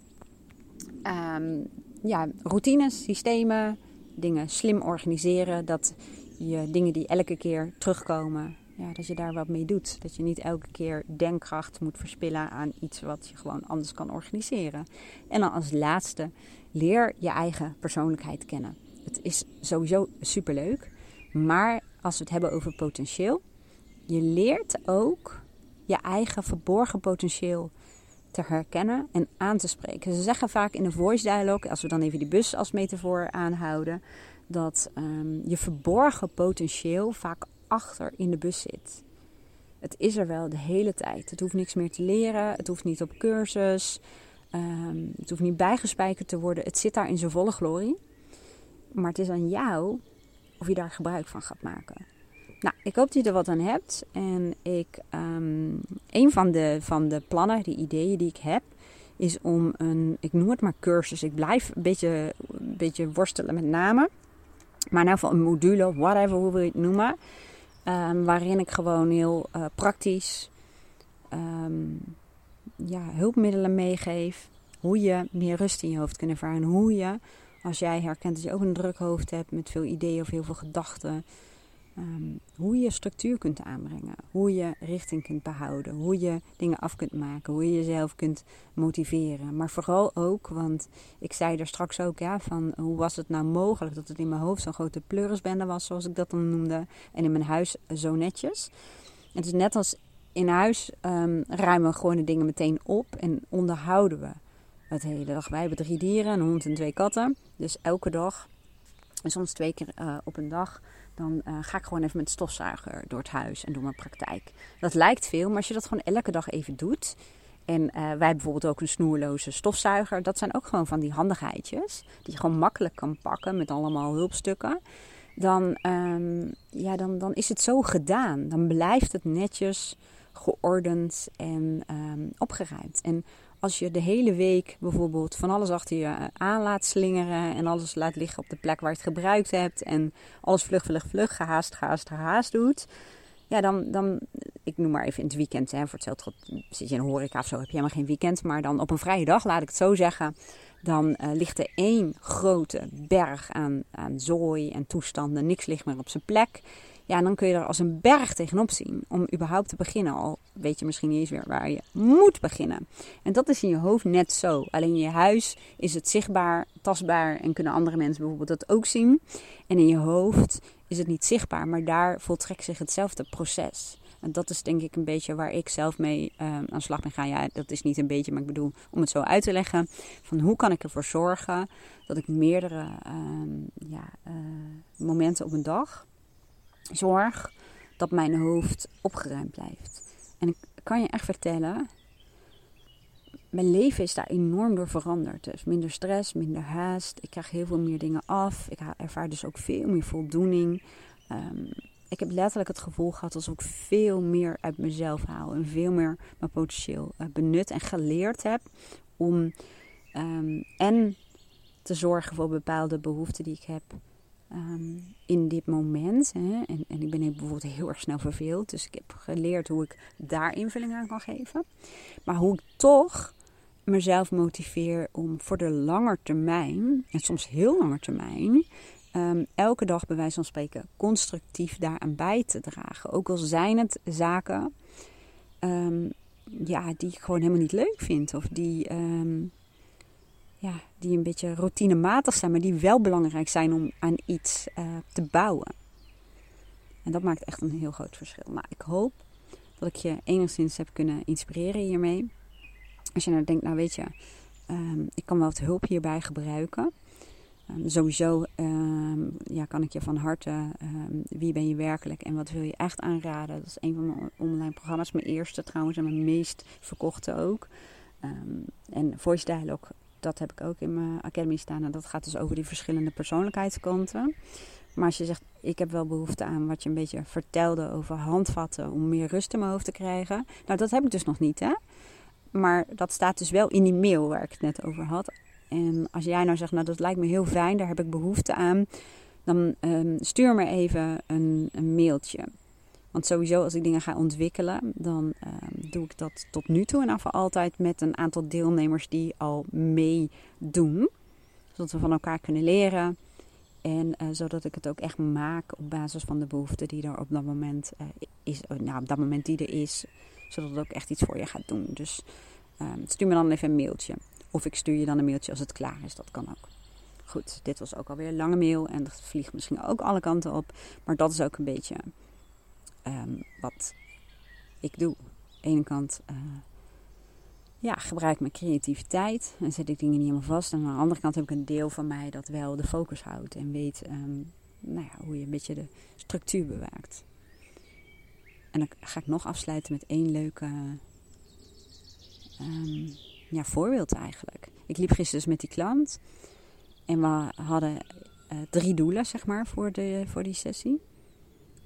um, ja, routines, systemen, dingen slim organiseren. Dat je dingen die elke keer terugkomen, ja, dat je daar wat mee doet. Dat je niet elke keer denkkracht moet verspillen aan iets wat je gewoon anders kan organiseren. En dan als laatste, leer je eigen persoonlijkheid kennen. Het is sowieso superleuk, maar als we het hebben over potentieel, je leert ook je eigen verborgen potentieel te herkennen en aan te spreken. Ze zeggen vaak in een voice dialogue, als we dan even die bus als metafoor aanhouden, dat um, je verborgen potentieel vaak achter in de bus zit. Het is er wel de hele tijd. Het hoeft niks meer te leren, het hoeft niet op cursus, um, het hoeft niet bijgespijkerd te worden. Het zit daar in zijn volle glorie. Maar het is aan jou of je daar gebruik van gaat maken. Nou, ik hoop dat je er wat aan hebt. En ik, um, een van de, van de plannen, die ideeën die ik heb, is om een, ik noem het maar cursus. Ik blijf een beetje, een beetje worstelen met namen. Maar in ieder geval een module, whatever, hoe wil je het noemen. Um, waarin ik gewoon heel uh, praktisch um, ja, hulpmiddelen meegeef. Hoe je meer rust in je hoofd kunt ervaren. Hoe je, als jij herkent dat je ook een druk hoofd hebt met veel ideeën of heel veel gedachten Um, hoe je structuur kunt aanbrengen, hoe je richting kunt behouden, hoe je dingen af kunt maken, hoe je jezelf kunt motiveren. Maar vooral ook, want ik zei er straks ook, ja, van hoe was het nou mogelijk dat het in mijn hoofd zo'n grote pleurisbende was, zoals ik dat dan noemde, en in mijn huis zo netjes. Het is net als in huis um, ruimen we gewoon de dingen meteen op en onderhouden we het hele dag. Wij hebben drie dieren, een hond en twee katten, dus elke dag, en soms twee keer uh, op een dag dan uh, ga ik gewoon even met stofzuiger door het huis en door mijn praktijk. Dat lijkt veel, maar als je dat gewoon elke dag even doet. En uh, wij bijvoorbeeld ook een snoerloze stofzuiger. Dat zijn ook gewoon van die handigheidjes. Die je gewoon makkelijk kan pakken met allemaal hulpstukken. Dan, um, ja, dan, dan is het zo gedaan. Dan blijft het netjes, geordend en um, opgeruimd. En als je de hele week bijvoorbeeld van alles achter je aan laat slingeren en alles laat liggen op de plek waar je het gebruikt hebt en alles vlug, vlug, vlug, gehaast, gehaast, gehaast doet, ja, dan, dan, ik noem maar even in het weekend, hè, voor hetzelfde zit je in een horeca of zo, heb je helemaal geen weekend, maar dan op een vrije dag, laat ik het zo zeggen, dan uh, ligt er één grote berg aan, aan zooi en toestanden, niks ligt meer op zijn plek. Ja, dan kun je er als een berg tegenop zien om überhaupt te beginnen. Al weet je misschien niet eens weer waar je moet beginnen. En dat is in je hoofd net zo. Alleen in je huis is het zichtbaar, tastbaar en kunnen andere mensen bijvoorbeeld dat ook zien. En in je hoofd is het niet zichtbaar, maar daar voltrekt zich hetzelfde proces. En dat is denk ik een beetje waar ik zelf mee uh, aan de slag ben gaan. Ja, dat is niet een beetje, maar ik bedoel om het zo uit te leggen. Van hoe kan ik ervoor zorgen dat ik meerdere uh, ja, uh, momenten op een dag zorg dat mijn hoofd opgeruimd blijft. En ik kan je echt vertellen, mijn leven is daar enorm door veranderd. Dus minder stress, minder haast. Ik krijg heel veel meer dingen af. Ik ervaar dus ook veel meer voldoening. Um, ik heb letterlijk het gevoel gehad alsof ik veel meer uit mezelf haal. En veel meer mijn potentieel uh, benut en geleerd heb om um, en te zorgen voor bepaalde behoeften die ik heb. Um, in dit moment. Hè, en, en ik ben bijvoorbeeld heel erg snel verveeld. Dus ik heb geleerd hoe ik daar invulling aan kan geven. Maar hoe ik toch mezelf motiveer om voor de lange termijn, en soms heel lange termijn, um, elke dag bij wijze van spreken constructief daaraan bij te dragen. Ook al zijn het zaken um, ja, die ik gewoon helemaal niet leuk vind. Of die, ja, die een beetje routinematig zijn, maar die wel belangrijk zijn om aan iets uh, te bouwen. En dat maakt echt een heel groot verschil. Nou, ik hoop dat ik je enigszins heb kunnen inspireren hiermee. Als je nou denkt, nou weet je, ik kan wel wat hulp hierbij gebruiken. Um, sowieso um, ja, kan ik je van harte Wie ben je werkelijk en wat wil je echt aanraden. Dat is een van mijn online programma's. Mijn eerste trouwens en mijn meest verkochte ook. en Voice Dialogue, dat heb ik ook in mijn academy staan. En dat gaat dus over die verschillende persoonlijkheidskanten. Maar als je zegt, ik heb wel behoefte aan wat je een beetje vertelde over handvatten om meer rust in mijn hoofd te krijgen. Nou, dat heb ik dus nog niet, hè. Maar dat staat dus wel in die mail waar ik het net over had. En als jij nou zegt, nou dat lijkt me heel fijn, daar heb ik behoefte aan, dan um, stuur me even een, een, mailtje. Want sowieso als ik dingen ga ontwikkelen, dan um, doe ik dat tot nu toe en af altijd met een aantal deelnemers die al meedoen. Zodat we van elkaar kunnen leren. En uh, zodat ik het ook echt maak op basis van de behoefte die er op dat moment uh, is. Nou, op dat moment die er is. Zodat het ook echt iets voor je gaat doen. Dus um, stuur me dan even een mailtje. Of ik stuur je dan een mailtje als het klaar is. Dat kan ook. Goed, dit was ook alweer een lange mail. En dat vliegt misschien ook alle kanten op. Maar dat is ook een beetje um, wat ik doe. Aan de ene kant uh, ja, gebruik mijn creativiteit. En zet ik dingen niet helemaal vast. En aan de andere kant heb ik een deel van mij dat wel de focus houdt. En weet um, nou ja, hoe je een beetje de structuur bewaakt. En dan ga ik nog afsluiten met één leuke... Um, ja, voorbeeld eigenlijk. Ik liep gisteren dus met die klant. En we hadden uh, drie doelen, zeg maar, voor, de, voor die sessie.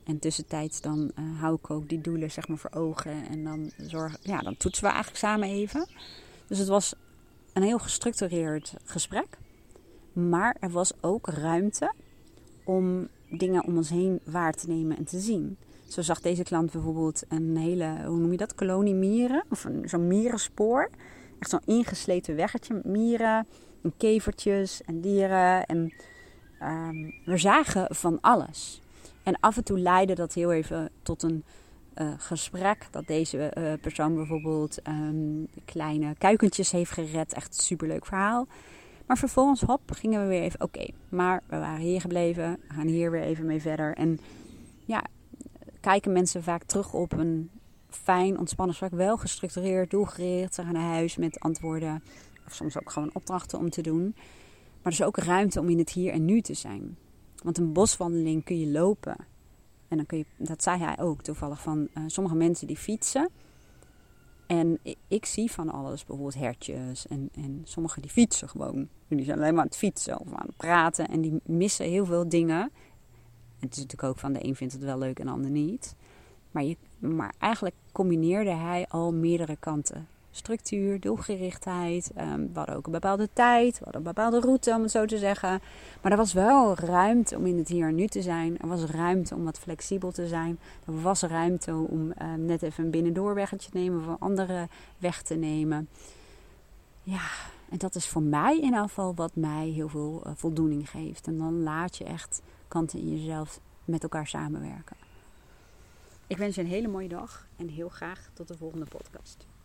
En tussentijds dan uh, hou ik ook die doelen, zeg maar, voor ogen. En dan, zorg, ja, dan toetsen we eigenlijk samen even. Dus het was een heel gestructureerd gesprek. Maar er was ook ruimte om dingen om ons heen waar te nemen en te zien. Zo zag deze klant bijvoorbeeld een hele, hoe noem je dat, kolonie mieren. Of zo'n mierenspoor. Echt zo'n ingesleten weggetje mieren en kevertjes en dieren. En um, we zagen van alles. En af en toe leidde dat heel even tot een uh, gesprek. Dat deze uh, persoon bijvoorbeeld um, kleine kuikentjes heeft gered. Echt een superleuk verhaal. Maar vervolgens, hop, gingen we weer even. Oké, maar we waren hier gebleven. We gaan hier weer even mee verder. En ja, kijken mensen vaak terug op een fijn, ontspannen gesprek. Wel gestructureerd, doelgericht. Ze gaan naar huis met antwoorden. Of soms ook gewoon opdrachten om te doen. Maar er is ook ruimte om in het hier en nu te zijn. Want een boswandeling kun je lopen. En dan kun je, dat zei hij ook toevallig, van uh, sommige mensen die fietsen. En ik, zie van alles, bijvoorbeeld hertjes. En, en sommigen die fietsen gewoon. Die zijn alleen maar aan het fietsen of aan het praten. En die missen heel veel dingen. En het is natuurlijk ook van de een vindt het wel leuk en de ander niet. Maar, je, maar eigenlijk combineerde hij al meerdere kanten structuur, doelgerichtheid. Um, we hadden ook een bepaalde tijd, we hadden een bepaalde route om het zo te zeggen. Maar er was wel ruimte om in het hier en nu te zijn. Er was ruimte om wat flexibel te zijn. Er was ruimte om um, net even een binnendoorweggetje te nemen of een andere weg te nemen. Ja, en dat is voor mij in geval wat mij heel veel uh, voldoening geeft. En dan laat je echt kanten in jezelf met elkaar samenwerken. Ik wens je een hele mooie dag en heel graag tot de volgende podcast.